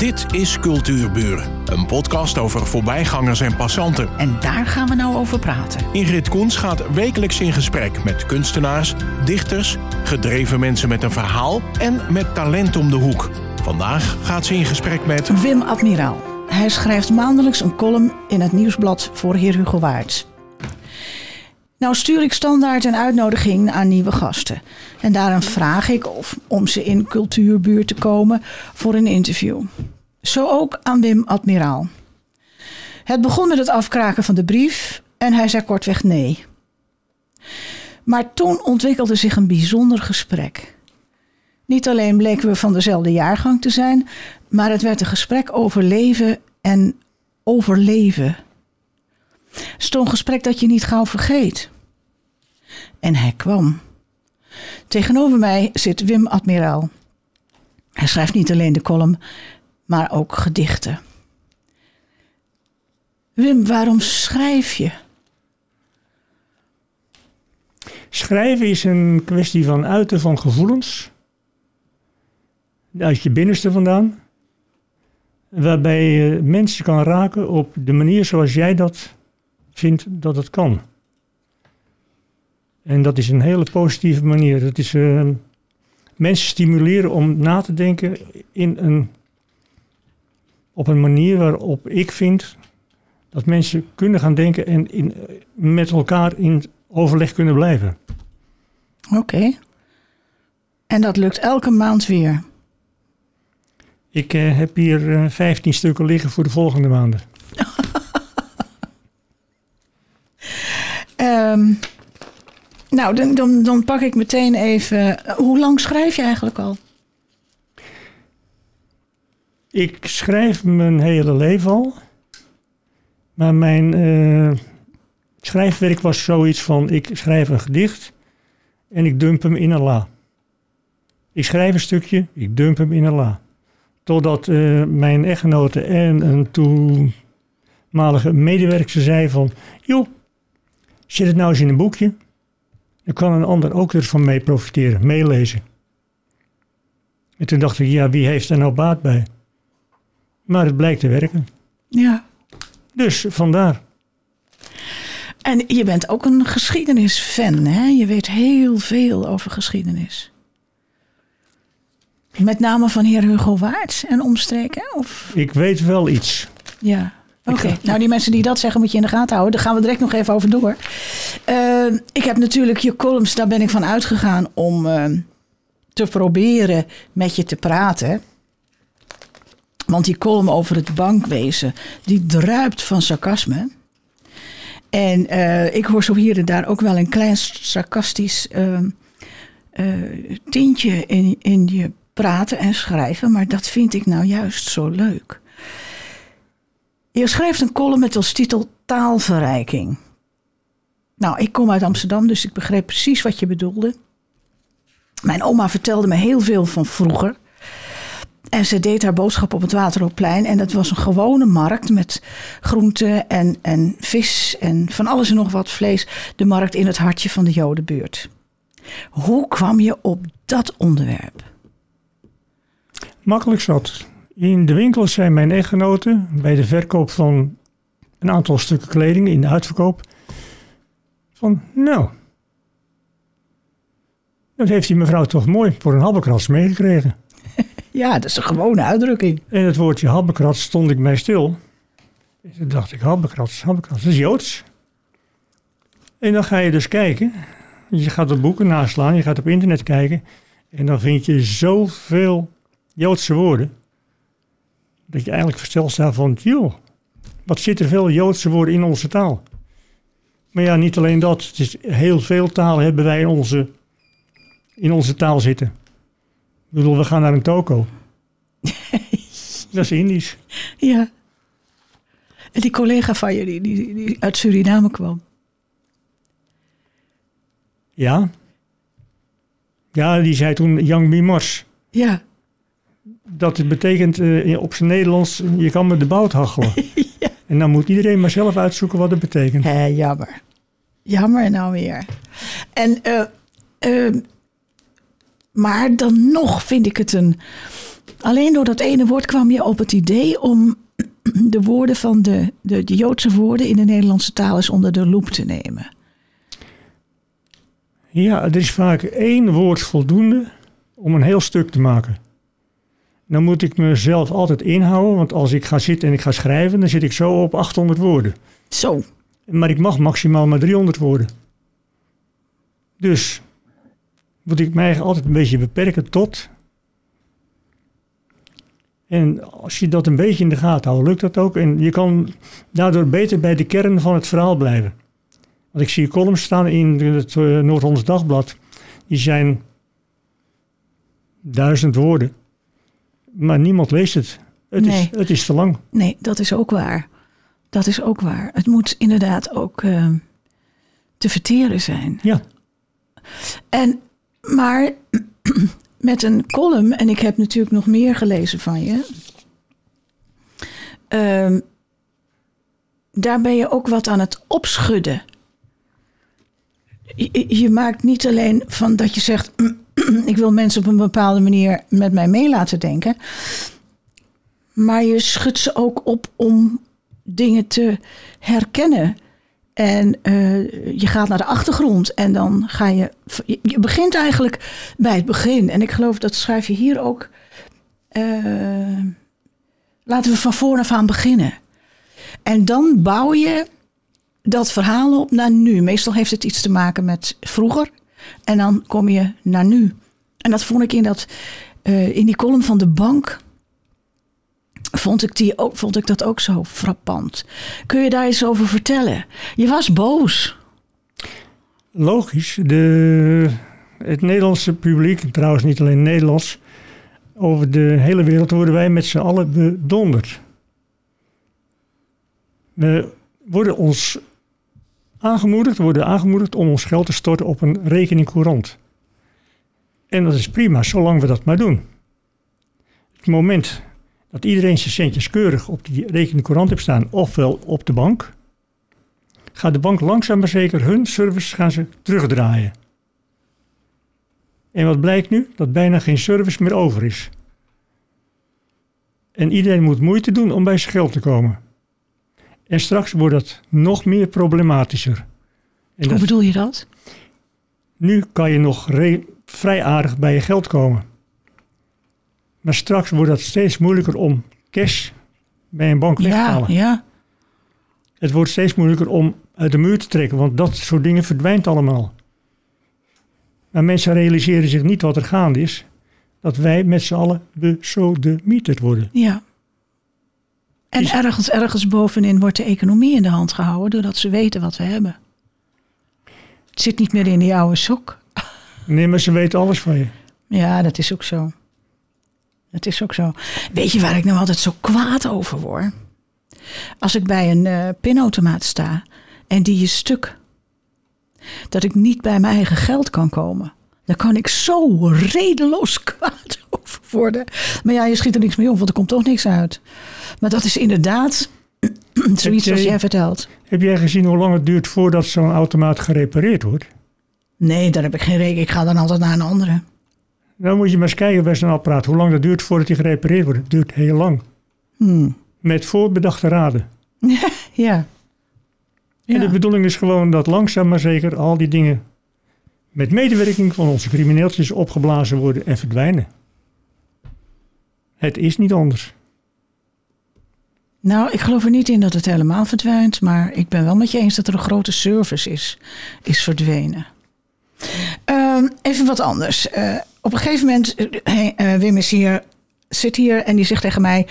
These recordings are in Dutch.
Dit is Cultuurburen, een podcast over voorbijgangers en passanten. En daar gaan we nou over praten. Ingrid Koens gaat wekelijks in gesprek met kunstenaars, dichters, gedreven mensen met een verhaal en met talent om de hoek. Vandaag gaat ze in gesprek met Wim Admiraal. Hij schrijft maandelijks een column in het nieuwsblad voor Heer Hugo Waard. Nou stuur ik standaard een uitnodiging aan nieuwe gasten. En daarom vraag ik of, om ze in cultuurbuurt te komen voor een interview. Zo ook aan Wim Admiraal. Het begon met het afkraken van de brief en hij zei kortweg nee. Maar toen ontwikkelde zich een bijzonder gesprek. Niet alleen bleken we van dezelfde jaargang te zijn, maar het werd een gesprek over leven en overleven. Het is een gesprek dat je niet gauw vergeet. En hij kwam. Tegenover mij zit Wim Admiraal. Hij schrijft niet alleen de column, maar ook gedichten. Wim, waarom schrijf je? Schrijven is een kwestie van uiten van gevoelens. Uit je binnenste vandaan. Waarbij je mensen kan raken op de manier zoals jij dat vindt dat het kan. En dat is een hele positieve manier. Dat is uh, mensen stimuleren om na te denken in een, op een manier waarop ik vind dat mensen kunnen gaan denken en in, met elkaar in overleg kunnen blijven. Oké. En dat lukt elke maand weer? Ik uh, heb hier uh, 15 stukken liggen voor de volgende maanden. um, nou, dan, dan, dan pak ik meteen even. Hoe lang schrijf je eigenlijk al? Ik schrijf mijn hele leven al. Maar mijn uh, schrijfwerk was zoiets van: ik schrijf een gedicht en ik dump hem in een la. Ik schrijf een stukje, ik dump hem in een la. Totdat uh, mijn echtgenote en een toenmalige medewerker zei van... joh, zet het nou eens in een boekje. Dan kan een ander ook ervan mee profiteren, meelezen. En toen dacht ik, ja, wie heeft er nou baat bij? Maar het blijkt te werken. Ja. Dus vandaar. En je bent ook een geschiedenisfan, hè? Je weet heel veel over geschiedenis. Met name van heer Hugo Waard en omstreken? Of? Ik weet wel iets. Ja. Oké, okay. nou die mensen die dat zeggen moet je in de gaten houden. Daar gaan we direct nog even over door. Uh, ik heb natuurlijk je columns, daar ben ik van uitgegaan om uh, te proberen met je te praten. Want die column over het bankwezen, die druipt van sarcasme. En uh, ik hoor zo hier en daar ook wel een klein sarcastisch tintje in, in je praten en schrijven. Maar dat vind ik nou juist zo leuk. Je schrijft een column met als titel Taalverrijking. Nou, ik kom uit Amsterdam, dus ik begreep precies wat je bedoelde. Mijn oma vertelde me heel veel van vroeger. En ze deed haar boodschap op het Waterloopplein. En dat was een gewone markt met groenten en, en vis en van alles en nog wat vlees. De markt in het hartje van de Jodenbuurt. Hoe kwam je op dat onderwerp? Makkelijk zat. In de winkels zijn mijn echtgenoten bij de verkoop van een aantal stukken kleding in de uitverkoop. Van nou, dat heeft die mevrouw toch mooi voor een habbekrats meegekregen. Ja, dat is een gewone uitdrukking. En het woordje habbekrats stond ik mij stil. En toen dacht ik, habbekrats, habbekrats, dat is Joods. En dan ga je dus kijken. Je gaat op boeken naslaan, je gaat op internet kijken. En dan vind je zoveel Joodse woorden. Dat je eigenlijk versteld staat van, joh, wat zit er veel Joodse woorden in onze taal. Maar ja, niet alleen dat. Het is heel veel taal hebben wij in onze, in onze taal zitten. Ik bedoel, we gaan naar een toko. dat is Indisch. Ja. En die collega van je die, die, die uit Suriname kwam. Ja. Ja, die zei toen Yang Mimars. Ja. Dat het betekent uh, op zijn Nederlands, je kan met de bout hachelen. ja. En dan moet iedereen maar zelf uitzoeken wat het betekent. Hé, jammer. Jammer nou weer. En, uh, uh, maar dan nog vind ik het een, Alleen door dat ene woord kwam je op het idee om de woorden van de, de, de Joodse woorden in de Nederlandse taal eens onder de loep te nemen. Ja, er is vaak één woord voldoende om een heel stuk te maken. Dan moet ik mezelf altijd inhouden, want als ik ga zitten en ik ga schrijven, dan zit ik zo op 800 woorden. Zo. Maar ik mag maximaal maar 300 woorden. Dus moet ik mij altijd een beetje beperken tot. En als je dat een beetje in de gaten houdt, lukt dat ook. En je kan daardoor beter bij de kern van het verhaal blijven. Want ik zie columns staan in het uh, Noord-Hollands Dagblad. Die zijn duizend woorden. Maar niemand leest het. Het, Nee. is, het is te lang. Nee, dat is ook waar. Dat is ook waar. Het moet inderdaad ook eh, te verteren zijn. Ja, En, maar met een column, en ik heb natuurlijk nog meer gelezen van je. ehm, daar ben je ook wat aan het opschudden. Je, je maakt niet alleen van dat je zegt: ik wil mensen op een bepaalde manier met mij mee laten denken. Maar je schudt ze ook op om dingen te herkennen. En eh, je gaat naar de achtergrond en dan ga je. Je begint eigenlijk bij het begin. En ik geloof dat schrijf je hier ook. eh, laten we van voor af aan beginnen. En dan bouw je dat verhaal op naar nu. Meestal heeft het iets te maken met vroeger. En dan kom je naar nu. En dat vond ik in, dat, eh, in die column van de bank. Vond ik, die ook, vond ik dat ook zo frappant. Kun je daar eens over vertellen? Je was boos. logisch. De, het Nederlandse publiek, trouwens niet alleen Nederlands, over de hele wereld worden wij met z'n allen bedonderd. We worden ons aangemoedigd, worden aangemoedigd om ons geld te storten op een rekening courant. En dat is prima, zolang we dat maar doen. Het moment dat iedereen zijn centjes keurig op die rekening courant heeft staan, ofwel op de bank, gaat de bank langzaam maar zeker hun service gaan ze terugdraaien. En wat blijkt nu? Dat bijna geen service meer over is. En iedereen moet moeite doen om bij zijn geld te komen. En straks wordt dat nog meer problematischer. En Hoe dat, bedoel je dat? nu kan je nog re- vrij aardig bij je geld komen. Maar straks wordt het steeds moeilijker om cash bij een bank weg te Ja, halen. ja. Het wordt steeds moeilijker om uit de muur te trekken, want dat soort dingen verdwijnt allemaal. Maar mensen realiseren zich niet wat er gaande is. Dat wij met z'n allen besodemieterd worden. ja. En Is- ergens, ergens bovenin wordt de economie in de hand gehouden doordat ze weten wat we hebben. Het zit niet meer in die oude sok. Nee, maar ze weten alles van je. Ja, dat is ook zo. Dat is ook zo. Weet je waar ik nou altijd zo kwaad over word? Als ik bij een eh, pinautomaat sta en die is stuk. Dat ik niet bij mijn eigen geld kan komen. Daar kan ik zo redeloos kwaad over worden. Maar ja, je schiet er niks mee op, want er komt toch niks uit. Maar dat is inderdaad zoiets jij- als jij vertelt. Heb jij gezien hoe lang het duurt voordat zo'n automaat gerepareerd wordt? Nee, daar heb ik geen rekening. Ik ga dan altijd naar een andere. Dan moet je maar eens kijken bij zo'n apparaat hoe lang dat duurt voordat hij gerepareerd wordt. Het duurt heel lang. Hmm. Met voorbedachte raden. Ja. En de Ja. bedoeling is gewoon dat langzaam maar zeker al die dingen met medewerking van onze crimineeltjes opgeblazen worden en verdwijnen. Het is niet anders. Nou, ik geloof er niet in dat het helemaal verdwijnt. Maar ik ben wel met je eens dat er een grote service is, is verdwenen. Ehm, even wat anders. Eh, op een gegeven moment, eh, Wim is hier, zit hier en die zegt tegen mij...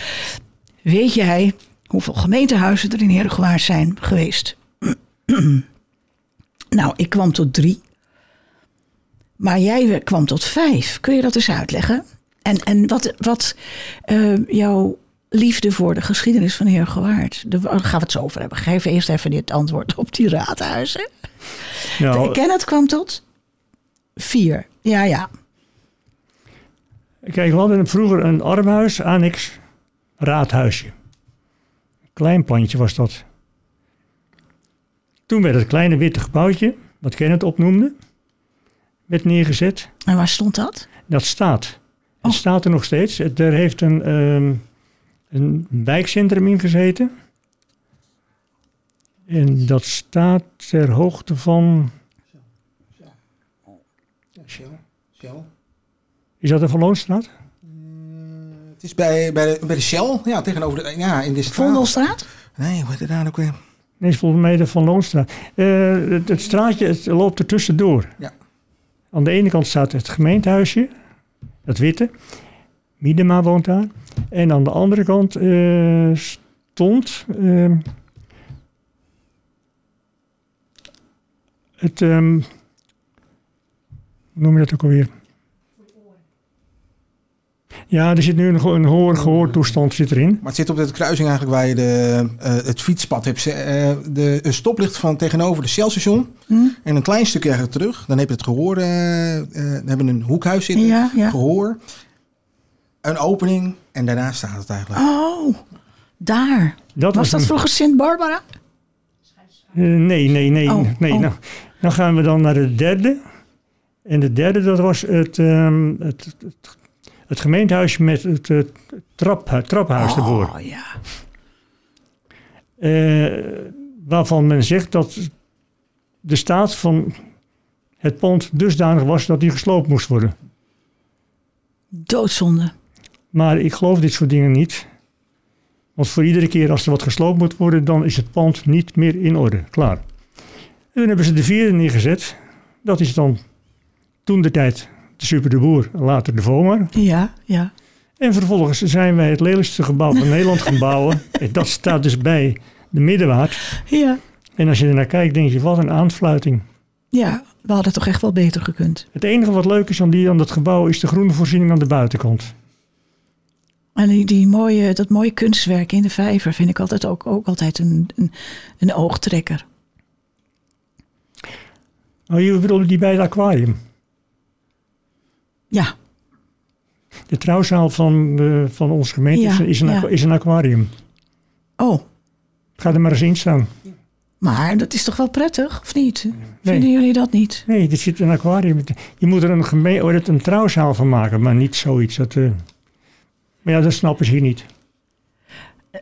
Weet jij hoeveel gemeentehuizen er in Herengewaard zijn geweest? nou, ik kwam tot drie. Maar jij kwam tot vijf. Kun je dat eens uitleggen? En, en wat, wat eh, jouw liefde voor de geschiedenis van Heergewaard. Daar gaan we het zo over hebben. Geef eerst even dit antwoord op die raadhuizen. Nou, Ik ken het kwam tot vier. Ja, ja. kijk, we hadden vroeger een armhuis, annex, raadhuisje. Klein plantje was dat. Toen werd het kleine witte gebouwtje, wat Kenneth opnoemde, werd neergezet. En waar stond dat? Dat staat Het Oh. staat er nog steeds. Het, er heeft een, ehm, een wijkcentrum in gezeten. En dat staat ter hoogte van... Shell. Shell. Is dat de Van Loonstraat? Het is bij, bij, de, bij de Shell, ja, tegenover de, ja, in de straat. Vondelstraat? Nee, hoe heet het daar ook weer? Nee, is volgens mij de Van Loonstraat. Eh, het, het straatje het loopt er tussendoor. Ja. Aan de ene kant staat het gemeentehuisje, het witte. Miedema woont daar. En aan de andere kant eh, stond ehm, het, ehm, hoe noem je dat ook alweer? Ja, er zit nu een, een hoor, gehoortoestand zit erin. Maar het zit op de kruising eigenlijk waar je de, eh, het fietspad hebt. Eh, de, een stoplicht van tegenover de Shell-station. Hm? En een klein stukje eigenlijk terug. Dan heb je het gehoor. eh eh, dan hebben we een hoekhuis zitten. Ja, ja. Gehoor. Een opening. En daarna staat het eigenlijk. Oh, daar. Dat Was dat een- vroeger Sint-Barbara? Nee, nee, nee. Oh, nee oh. Nou, dan gaan we dan naar de derde. En de derde, dat was het, ehm, het, het, het gemeentehuis met het, eh, trap, traphuis ervoor. Oh ja. Eh, waarvan men zegt dat de staat van het pand dusdanig was dat die gesloopt moest worden. Doodzonde. Maar ik geloof dit soort dingen niet. Want voor iedere keer als er wat gesloopt moet worden, dan is het pand niet meer in orde. Klaar. En toen hebben ze de vierde neergezet. Dat is dan toen de tijd Super de Boer, later de Vomar. Ja, ja. En vervolgens zijn wij het lelijkste gebouw van Nederland gaan bouwen. En dat staat dus bij de Middenwaard. Ja. En als je er naar kijkt, denk je, wat een aanfluiting. Ja, we hadden toch echt wel beter gekund. Het enige wat leuk is aan, die, aan dat gebouw is de groene voorziening aan de buitenkant. En die, die mooie, dat mooie kunstwerk in de vijver vind ik altijd ook, ook altijd een, een, een oogtrekker. Oh, je bedoelt die bij het aquarium. Ja, De trouwzaal van, eh, van onze gemeente is- Ja, is, een, ja. is een aquarium. oh, Ga er maar eens in staan. maar dat is toch wel prettig, of niet? Vinden jullie dat niet? Nee, er zit een aquarium. Je moet er een, geme- oh, dat een trouwzaal van maken, maar niet zoiets. Dat, eh, Maar ja, dat snappen ze hier niet.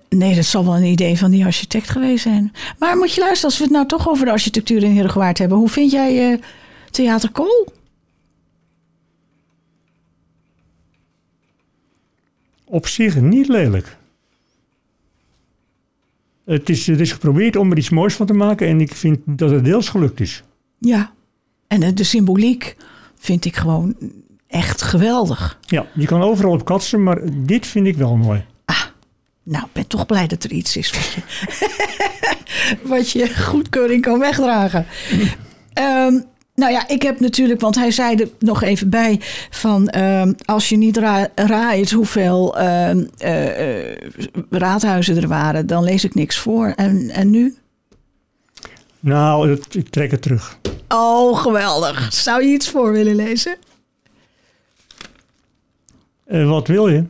Nee, dat zal wel een idee van die architect geweest zijn. Maar moet je luisteren, als we het nou toch over de architectuur in Heerdegewaard hebben. Hoe vind jij eh, Theater Kool? Op zich niet lelijk. Het is, het is geprobeerd om er iets moois van te maken en ik vind dat het deels gelukt is. Ja. En de symboliek vind ik gewoon echt geweldig. Ja, je kan overal op katsen, maar dit vind ik wel mooi. Nou, ik ben toch blij dat er iets is wat je, wat je goedkeuring kan wegdragen. Ehm, nou ja, ik heb natuurlijk, want hij zei er nog even bij van ehm, als je niet ra raait hoeveel eh, raadhuizen er waren, dan lees ik niks voor. En, en nu? Nou, ik trek het terug. Oh, geweldig. Zou je iets voor willen lezen? Eh, wat wil je?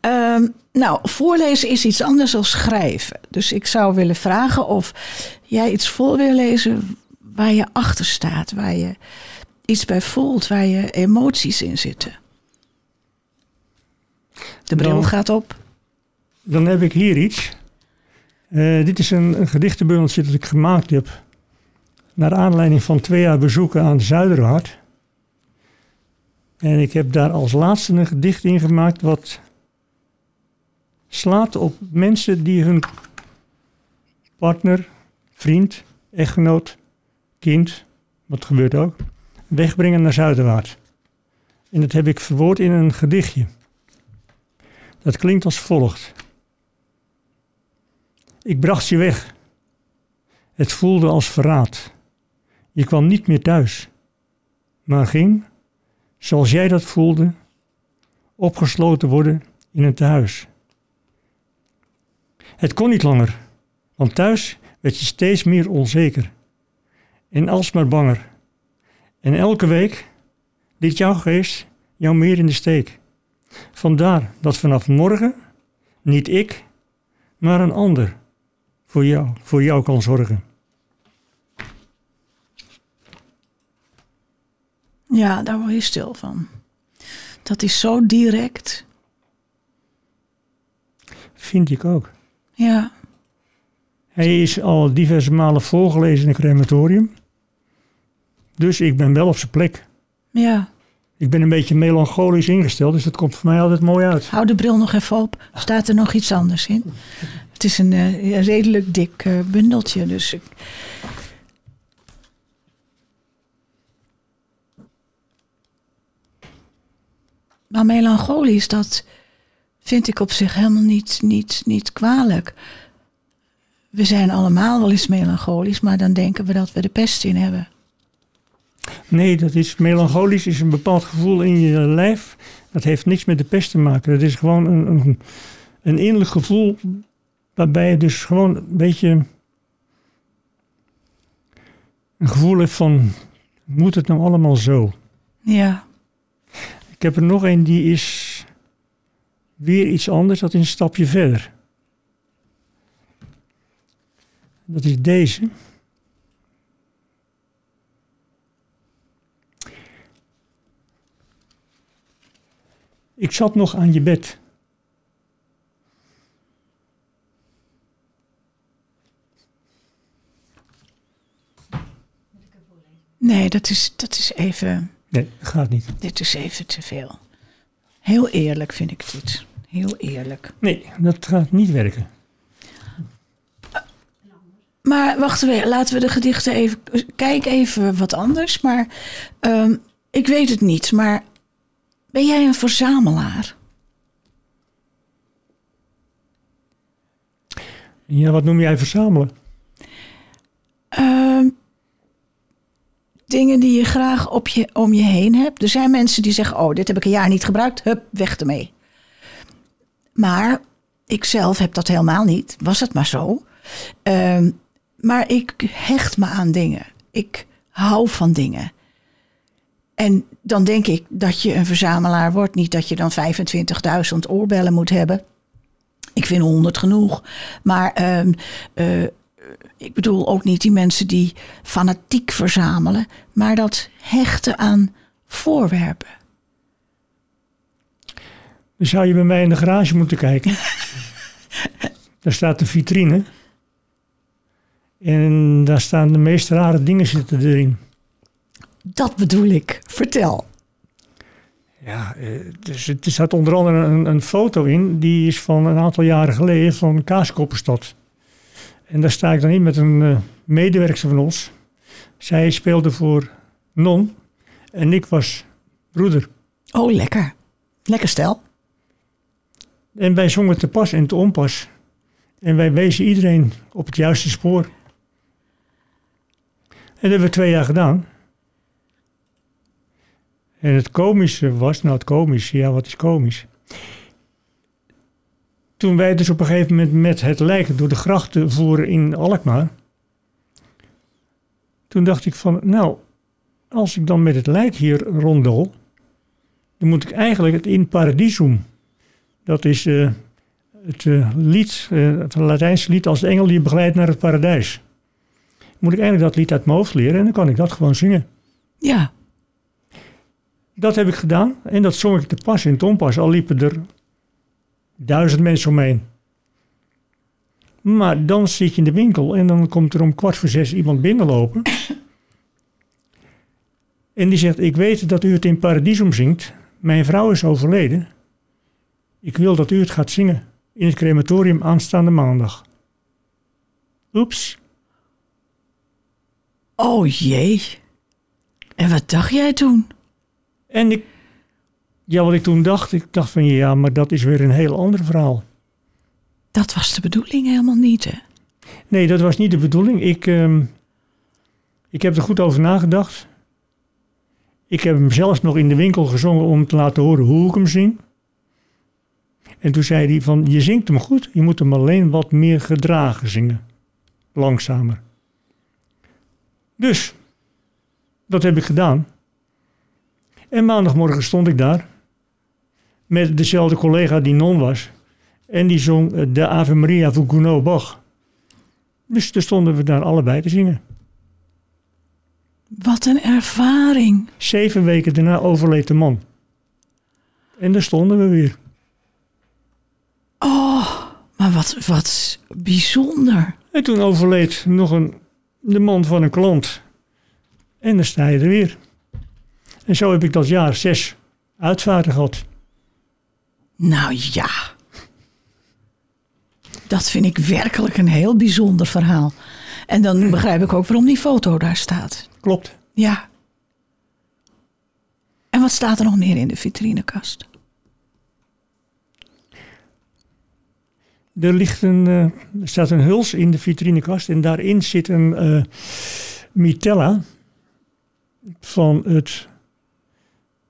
Ehm, nou, voorlezen is iets anders dan schrijven. Dus ik zou willen vragen of jij iets voor wil lezen waar je achter staat, waar je iets bij voelt, waar je emoties in zitten. De bril Dan- gaat op. Dan heb ik hier iets. Eh, dit is een, een gedichtenbundeltje dat ik gemaakt heb. Naar aanleiding van twee jaar bezoeken aan de Zuiderwaard. En ik heb daar als laatste een gedicht in gemaakt wat slaat op mensen die hun partner, vriend, echtgenoot, kind, wat gebeurt ook, wegbrengen naar Zuiderwaard. En dat heb ik verwoord in een gedichtje. Dat klinkt als volgt. Ik bracht je weg. Het voelde als verraad. Je kwam niet meer thuis, maar ging, zoals jij dat voelde, opgesloten worden in een tehuis. Het kon niet langer, want thuis werd je steeds meer onzeker en alsmaar banger. En elke week liet jouw geest jou meer in de steek. Vandaar dat vanaf morgen niet ik, maar een ander voor jou, voor jou kan zorgen. Ja, daar word je stil van. Dat is zo direct. Vind ik ook. Ja, Hij is al diverse malen voorgelezen in een crematorium. Dus ik ben wel op zijn plek. ja. Ik ben een beetje melancholisch ingesteld, dus dat komt voor mij altijd mooi uit. Hou de bril nog even op. Staat er nog iets anders in? Het is een eh, redelijk dik eh, bundeltje, dus ik... Maar melancholisch, dat vind ik op zich helemaal niet, niet, niet kwalijk. We zijn allemaal wel eens melancholisch, maar dan denken we dat we de pest in hebben. Nee, dat is melancholisch is een bepaald gevoel in je lijf. Dat heeft niks met de pest te maken. Dat is gewoon een, een, een innerlijk gevoel waarbij je dus gewoon een beetje een gevoel hebt van moet het nou allemaal zo? Ja, Ik heb er nog een die is weer iets anders, dat is een stapje verder. Dat is deze. Ik zat nog aan je bed. nee, dat is, dat is even... Nee, dat gaat niet. Dit is even te veel. Heel eerlijk vind ik dit. Heel eerlijk. Nee, dat gaat niet werken. Maar wacht even, laten we de gedichten even. Kijk even wat anders. Maar ehm, ik weet het niet. Maar ben jij een verzamelaar? Ja, wat noem jij verzamelen? Ehm, dingen die je graag op je, om je heen hebt. Er zijn mensen die zeggen: Oh, dit heb ik een jaar niet gebruikt. Hup, weg ermee. Maar ik zelf heb dat helemaal niet. Was het maar zo. Ehm, maar ik hecht me aan dingen. Ik hou van dingen. En dan denk ik dat je een verzamelaar wordt. Niet dat je dan 25.000 oorbellen moet hebben. Ik vind 100 genoeg. Maar ehm, eh, ik bedoel ook niet die mensen die fanatiek verzamelen. Maar dat hechten aan voorwerpen. Dan zou je bij mij in de garage moeten kijken. daar staat de vitrine. En daar staan de meest rare dingen zitten erin. Dat bedoel ik. Vertel. Ja, eh, dus het er staat onder andere een, een foto in. Die is van een aantal jaren geleden van Kaaskoppenstad. En daar sta ik dan in met een eh, medewerker van ons. Zij speelde voor Non. En ik was broeder. Oh, lekker. Lekker stel. En wij zongen te pas en te onpas. En wij wezen iedereen op het juiste spoor. En dat hebben we twee jaar gedaan. En het komische was, nou het komische, ja wat is komisch? Toen wij dus op een gegeven moment met het lijk door de grachten voeren in Alkmaar. Toen dacht ik van, nou, als ik dan met het lijk hier rondel, dan moet ik eigenlijk het in paradisum. Dat is eh, het eh, lied, eh, het Latijnse lied als de engel die begeleidt naar het paradijs. Moet ik eigenlijk dat lied uit mijn hoofd leren en dan kan ik dat gewoon zingen. Ja. Dat heb ik gedaan en dat zong ik te pas in Tompas. Al liepen er duizend mensen omheen. Maar dan zit je in de winkel en dan komt er om kwart voor zes iemand binnenlopen. En die zegt, ik weet dat u het in Paradisum zingt. Mijn vrouw is overleden. Ik wil dat u het gaat zingen in het crematorium aanstaande maandag. Oeps. Oh jee. En wat dacht jij toen? En ik, ja, wat ik toen dacht, ik dacht van ja, maar dat is weer een heel ander verhaal. Dat was de bedoeling helemaal niet, hè? Nee, dat was niet de bedoeling. Ik, ehm, ik heb er goed over nagedacht. Ik heb hem zelfs nog in de winkel gezongen om te laten horen hoe ik hem zing. En toen zei hij van, je zingt hem goed, je moet hem alleen wat meer gedragen zingen. Langzamer. Dus, dat heb ik gedaan. En maandagmorgen stond ik daar. Met dezelfde collega die non was. En die zong eh, de Ave Maria van Gounod Bach. Dus toen stonden we daar allebei te zingen. Wat een ervaring. Zeven weken daarna overleed de man. En daar stonden we weer. Oh, maar wat, wat bijzonder. En toen overleed nog een, de man van een klant. En dan sta je er weer. En zo heb ik dat jaar zes uitvaarten gehad. Nou ja. Dat vind ik werkelijk een heel bijzonder verhaal. En dan begrijp ik ook waarom die foto daar staat. Klopt. Ja. En wat staat er nog meer in de vitrinekast? Er, ligt een, eh, er staat een huls in de vitrinekast en daarin zit een eh, mitella van het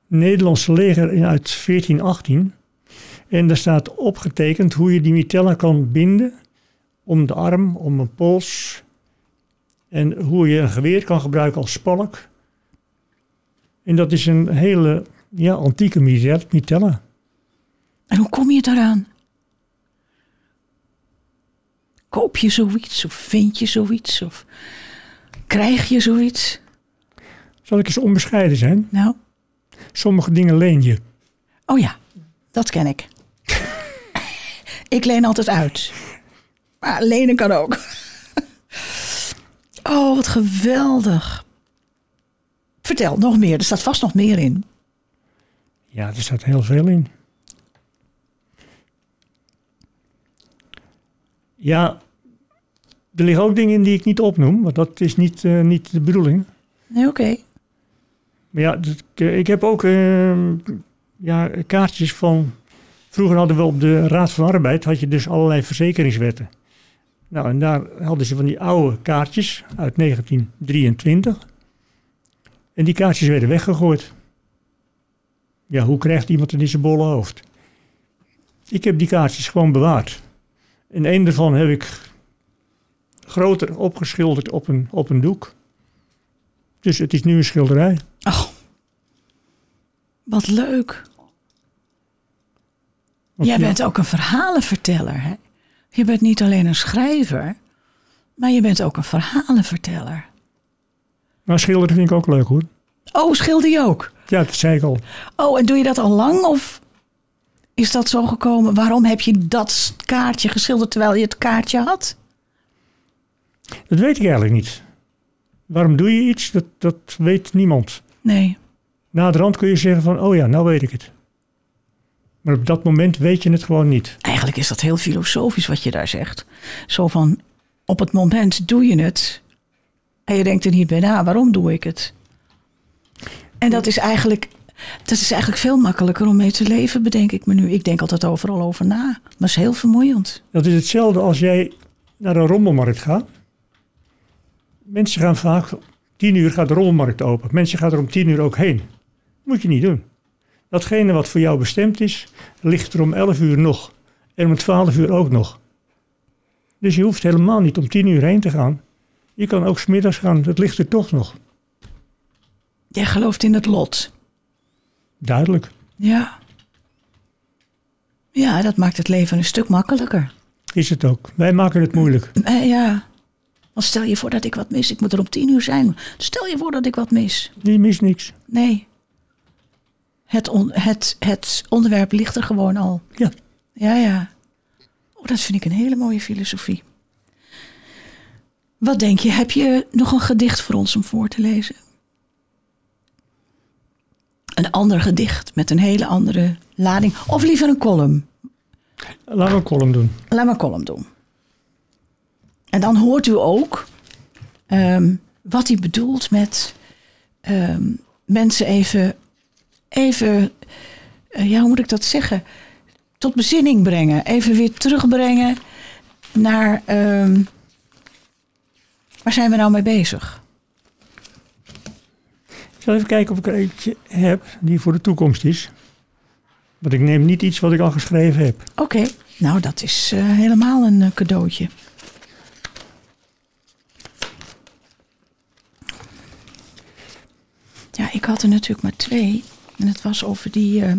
Nederlandse leger uit 1418. En daar staat opgetekend hoe je die mitella kan binden om de arm, om een pols. En hoe je een geweer kan gebruiken als spalk. En dat is een hele ja, antieke mitella. En hoe kom je daaraan? Koop je zoiets of vind je zoiets of krijg je zoiets? Zal ik eens onbescheiden zijn? Nou, Sommige dingen leen je. oh ja, dat ken ik. ik leen altijd uit. Maar lenen kan ook. oh, wat geweldig. Vertel nog meer, er staat vast nog meer in. Ja, er staat heel veel in. Ja, er liggen ook dingen in die ik niet opnoem, want dat is niet, eh, niet de bedoeling. Nee, oké. Maar ja, ik, heb ook eh, ja, kaartjes van... Vroeger hadden we op de Raad van Arbeid had je dus allerlei verzekeringswetten. Nou, en daar hadden ze van die oude kaartjes uit 1923. En die kaartjes werden weggegooid. Ja, hoe krijgt iemand het in zijn bolle hoofd? Ik heb die kaartjes gewoon bewaard. En een daarvan heb ik groter opgeschilderd op een, op een doek. Dus het is nu een schilderij. Oh, wat leuk. Jij bent ook een verhalenverteller, hè? Je bent niet alleen een schrijver, maar je bent ook een verhalenverteller. Maar schilderen vind ik ook leuk hoor. Oh, schilder je ook? Ja, dat zei ik al. Oh, en doe je dat al lang of is dat zo gekomen? Waarom heb je dat kaartje geschilderd terwijl je het kaartje had? Dat weet ik eigenlijk niet. Waarom doe je iets? Dat, dat weet niemand. Nee. Na de rand kun je zeggen van, oh ja, nou weet ik het. Maar op dat moment weet je het gewoon niet. Eigenlijk is dat heel filosofisch wat je daar zegt. Zo van, op het moment doe je het. En je denkt er niet bij na, waarom doe ik het? En dat is eigenlijk, dat is eigenlijk veel makkelijker om mee te leven, bedenk ik me nu. Ik denk altijd overal over na. Maar het is heel vermoeiend. Dat is hetzelfde als jij naar een rommelmarkt gaat. Mensen gaan vaak, tien uur gaat de rommelmarkt open. Mensen gaan er om tien uur ook heen. Moet je niet doen. Datgene wat voor jou bestemd is, ligt er om elf uur nog. En om twaalf uur ook nog. Dus je hoeft helemaal niet om tien uur heen te gaan. Je kan ook smiddags gaan, het ligt er toch nog. Jij gelooft in het lot. Duidelijk. Ja. Ja, dat maakt het leven een stuk makkelijker. Is het ook. Wij maken het moeilijk. Eh, ja. Want stel je voor dat ik wat mis. Ik moet er om tien uur zijn. Stel je voor dat ik wat mis. Je mist niks. Nee. Het, on- het, het onderwerp ligt er gewoon al. Ja. Ja, ja. Oh, dat vind ik een hele mooie filosofie. Wat denk je? Heb je nog een gedicht voor ons om voor te lezen? Een ander gedicht met een hele andere lading. Of liever een column. We een column doen. Laat een column doen. En dan hoort u ook ehm, wat hij bedoelt met ehm, mensen even, even eh, ja, hoe moet ik dat zeggen? Tot bezinning brengen. Even weer terugbrengen naar ehm, waar zijn we nou mee bezig? Ik zal even kijken of ik er eentje heb die voor de toekomst is. Want ik neem niet iets wat ik al geschreven heb. Oké, nou dat is eh, helemaal een eh, cadeautje. Ja, ik had er natuurlijk maar twee. En het was over die eh,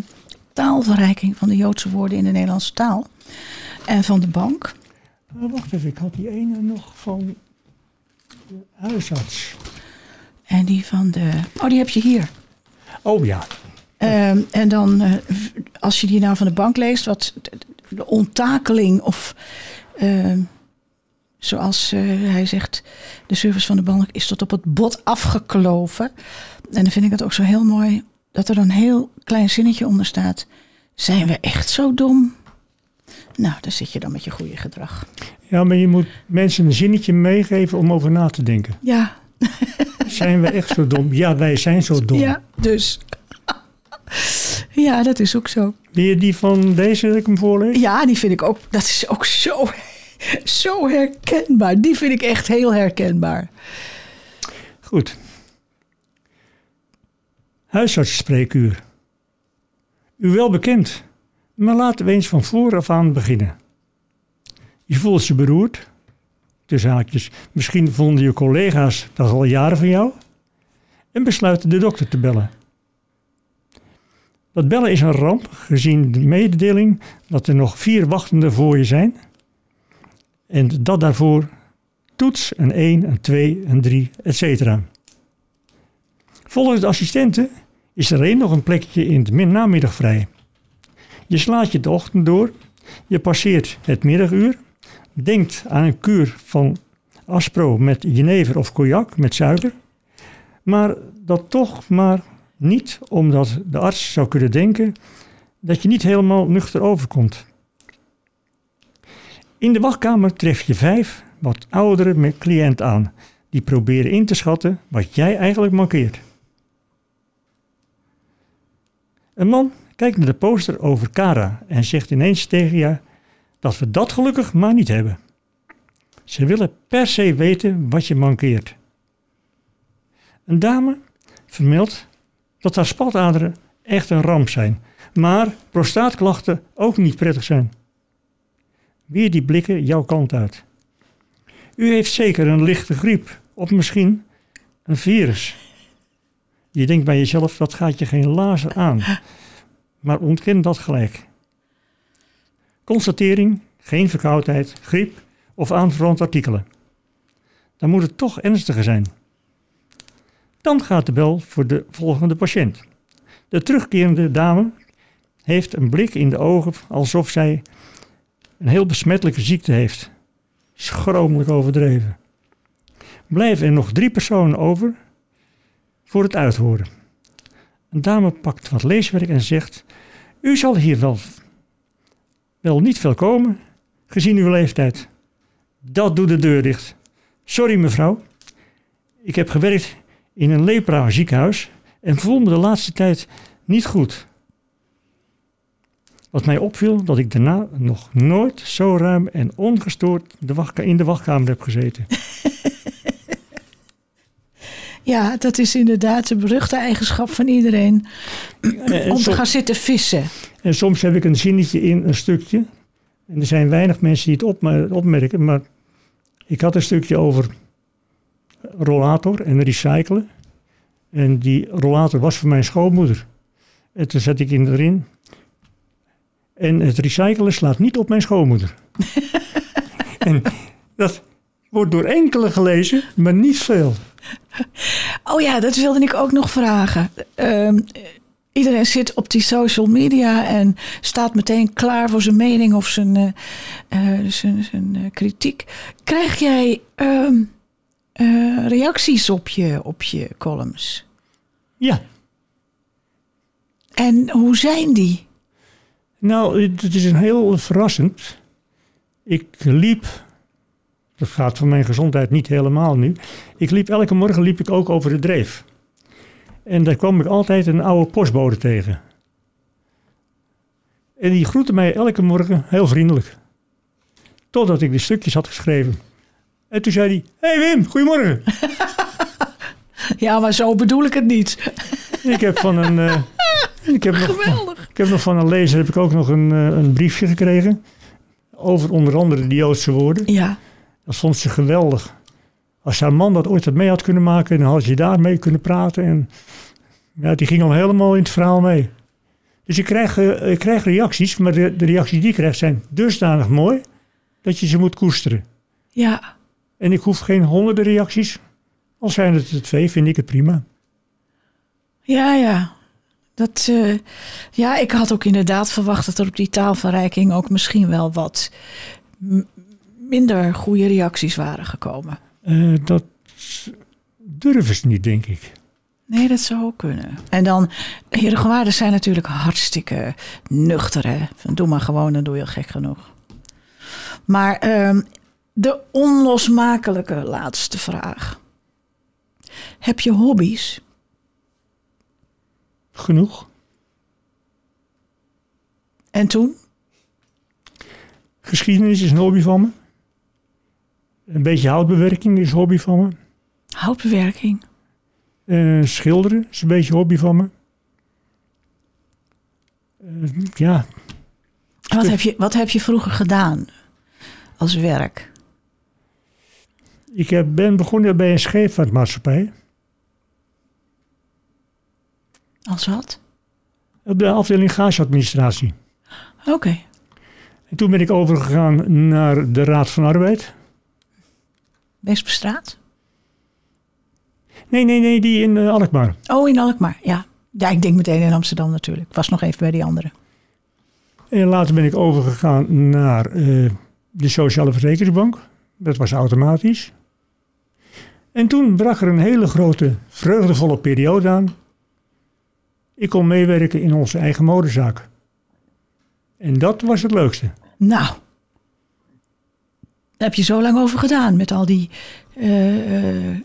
taalverrijking van de Joodse woorden in de Nederlandse taal. En van de bank. Oh, wacht even, ik had die ene nog van de huisarts. En die van de... Oh, die heb je hier. Oh ja, Ehm, en dan, eh, als je die nou van de bank leest, wat de onttakeling of ehm, zoals eh, hij zegt, de service van de bank is tot op het bot afgekloven. En dan vind ik het ook zo heel mooi dat er een heel klein zinnetje onder staat. Zijn we echt zo dom? Nou, daar zit je dan met je goede gedrag. Ja, maar je moet mensen een zinnetje meegeven om over na te denken. Ja, Zijn we echt zo dom? Ja, wij zijn zo dom. ja dus. ja, dat is ook zo. Wil je die van deze dat ik hem voorlees? Ja, die vind ik ook, dat is ook zo, zo herkenbaar. Die vind ik echt heel herkenbaar. Goed. Huisartsspreekuur. U wel bekend, maar laten we eens van vooraf aan beginnen. Je voelt je beroerd. Tussen haakjes, misschien vonden je collega's dat al jaren van jou. En besluiten de dokter te bellen. Dat bellen is een ramp, gezien de mededeling dat er nog vier wachtenden voor je zijn. En dat daarvoor toets een 1, een 2, een 3, etc. Volgens de assistenten is er alleen nog een plekje in de min- namiddag vrij. Je slaat je de ochtend door, je passeert het middaguur, denkt aan een kuur van Aspro met jenever of cognac met suiker, maar dat toch maar niet omdat de arts zou kunnen denken dat je niet helemaal nuchter overkomt. In de wachtkamer tref je vijf wat oudere met cliënt aan, die proberen in te schatten wat jij eigenlijk mankeert. Een man kijkt naar de poster over Cara en zegt ineens tegen je dat we dat gelukkig maar niet hebben. Ze willen per se weten wat je mankeert. Een dame vermeldt dat haar spataderen echt een ramp zijn, maar prostaatklachten ook niet prettig zijn. Weer die blikken jouw kant uit. U heeft zeker een lichte griep of misschien een virus. Je denkt bij jezelf, dat gaat je geen lazer aan. Maar ontken dat gelijk. Constatering, geen verkoudheid, griep of aanverwante artikelen. Dan moet het toch ernstiger zijn. Dan gaat de bel voor de volgende patiënt. De terugkerende dame heeft een blik in de ogen alsof zij een heel besmettelijke ziekte heeft. Schromelijk overdreven. Blijven er nog drie personen over voor het uithoren. Een dame pakt wat leeswerk en zegt: U zal hier wel, wel niet veel komen, gezien uw leeftijd. Dat doet de deur dicht. Sorry mevrouw, ik heb gewerkt in een lepra ziekenhuis en voel me de laatste tijd niet goed. Wat mij opviel, dat ik daarna nog nooit zo ruim en ongestoord in de wachtkamer heb gezeten. Ja, dat is inderdaad de beruchte eigenschap van iedereen. En, Om te gaan zitten vissen. en soms heb ik een zinnetje in een stukje. En er zijn weinig mensen die het opme- opmerken, maar ik had een stukje over rollator en recyclen. En die rollator was voor mijn schoonmoeder. En toen zet ik in erin. En het recyclen slaat niet op mijn schoonmoeder. en dat wordt door enkele gelezen, maar niet veel. Oh ja, dat wilde ik ook nog vragen. Ehm, iedereen zit op die social media en staat meteen klaar voor zijn mening of zijn, eh, eh, zijn, zijn eh, kritiek. Krijg jij ehm, eh, reacties op je, op je columns? Ja, En hoe zijn die? Nou, het is een heel verrassend. Ik liep, dat gaat voor mijn gezondheid niet helemaal nu. Ik liep elke morgen liep ik ook over de dreef. En daar kwam ik altijd een oude postbode tegen. En die groette mij elke morgen heel vriendelijk. Totdat ik de stukjes had geschreven. En toen zei hij, hey Wim, goedemorgen. Ja, maar zo bedoel ik het niet. ik heb van een... eh, ik heb nog, Geweldig. Ik heb nog van een lezer heb ik ook nog een, eh, een briefje gekregen. Over onder andere die Joodse woorden. Ja, Dat vond ze geweldig. Als haar man dat ooit had mee had kunnen maken, dan had je daarmee kunnen praten. En ja, die ging al helemaal in het verhaal mee. Dus ik krijg, eh, ik krijg reacties, maar de, de reacties die ik krijg zijn dusdanig mooi dat je ze moet koesteren. ja. En ik hoef geen honderden reacties. Al zijn het er twee, vind ik het prima. Ja, ja. Dat, eh, ja, ik had ook inderdaad verwacht dat er op die taalverrijking ook misschien wel wat minder goede reacties waren gekomen. Eh, dat durven ze niet, denk ik. Nee, dat zou ook kunnen. En dan, Herengewaarden zijn natuurlijk hartstikke nuchter. Hè? Van, doe maar gewoon, dan doe je al gek genoeg. Maar ehm, de onlosmakelijke laatste vraag. Heb je hobby's? Genoeg. En toen? Geschiedenis is een hobby van me. Een beetje houtbewerking is hobby van me. Houtbewerking. Eh, schilderen is een beetje hobby van me. Eh, ja, Wat heb, je, wat heb je vroeger gedaan als werk? ik heb, ben begonnen bij een scheepvaartmaatschappij. Als wat? Op de afdeling gaasadministratie. Oké. En toen ben ik overgegaan naar de Raad van Arbeid. Westbestraat? Nee, nee, nee, die in eh, Alkmaar. Oh, in Alkmaar, ja. Ja, ik denk meteen in Amsterdam natuurlijk. Ik was nog even bij die andere. En later ben ik overgegaan naar eh, de Sociale Verzekeringsbank. Dat was automatisch. En toen brak er een hele grote, vreugdevolle periode aan. Ik kon meewerken in onze eigen modezaak. En dat was het leukste. Nou, heb je zo lang over gedaan met al die eh, eh,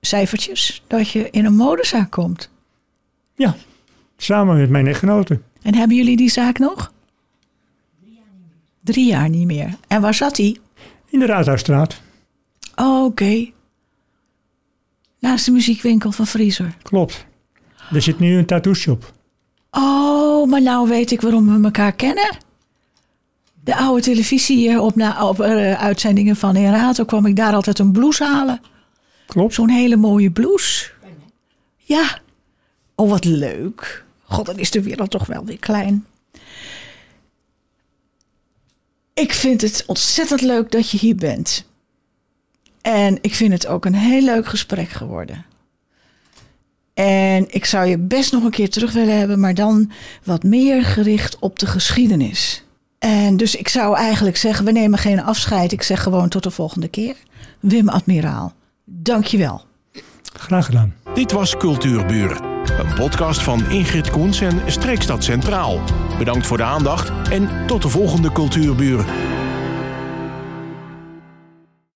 cijfertjes dat je in een modezaak komt. Ja, samen met mijn echtgenote. En hebben jullie die zaak nog? Drie jaar niet meer. En waar zat die? In de Raadhuisstraat. Oh, oké. Naast de muziekwinkel van Frieser. Klopt. Er zit nu een tattoo shop. Oh, maar nou weet ik waarom we elkaar kennen. De oude televisie op, na, op eh, uitzendingen van Herato kwam ik daar altijd een blouse halen. Klopt. Zo'n hele mooie blouse. Ja. Oh, wat leuk. God, dan is de wereld toch wel weer klein. Ik vind het ontzettend leuk dat je hier bent. En ik vind het ook een heel leuk gesprek geworden. En ik zou je best nog een keer terug willen hebben, maar dan wat meer gericht op de geschiedenis. En dus ik zou eigenlijk zeggen, we nemen geen afscheid. Ik zeg gewoon tot de volgende keer. Wim Admiraal, dank je wel. Graag gedaan. Dit was Cultuurburen. Een podcast van Ingrid Koens en Streekstad Centraal. Bedankt voor de aandacht en tot de volgende Cultuurburen.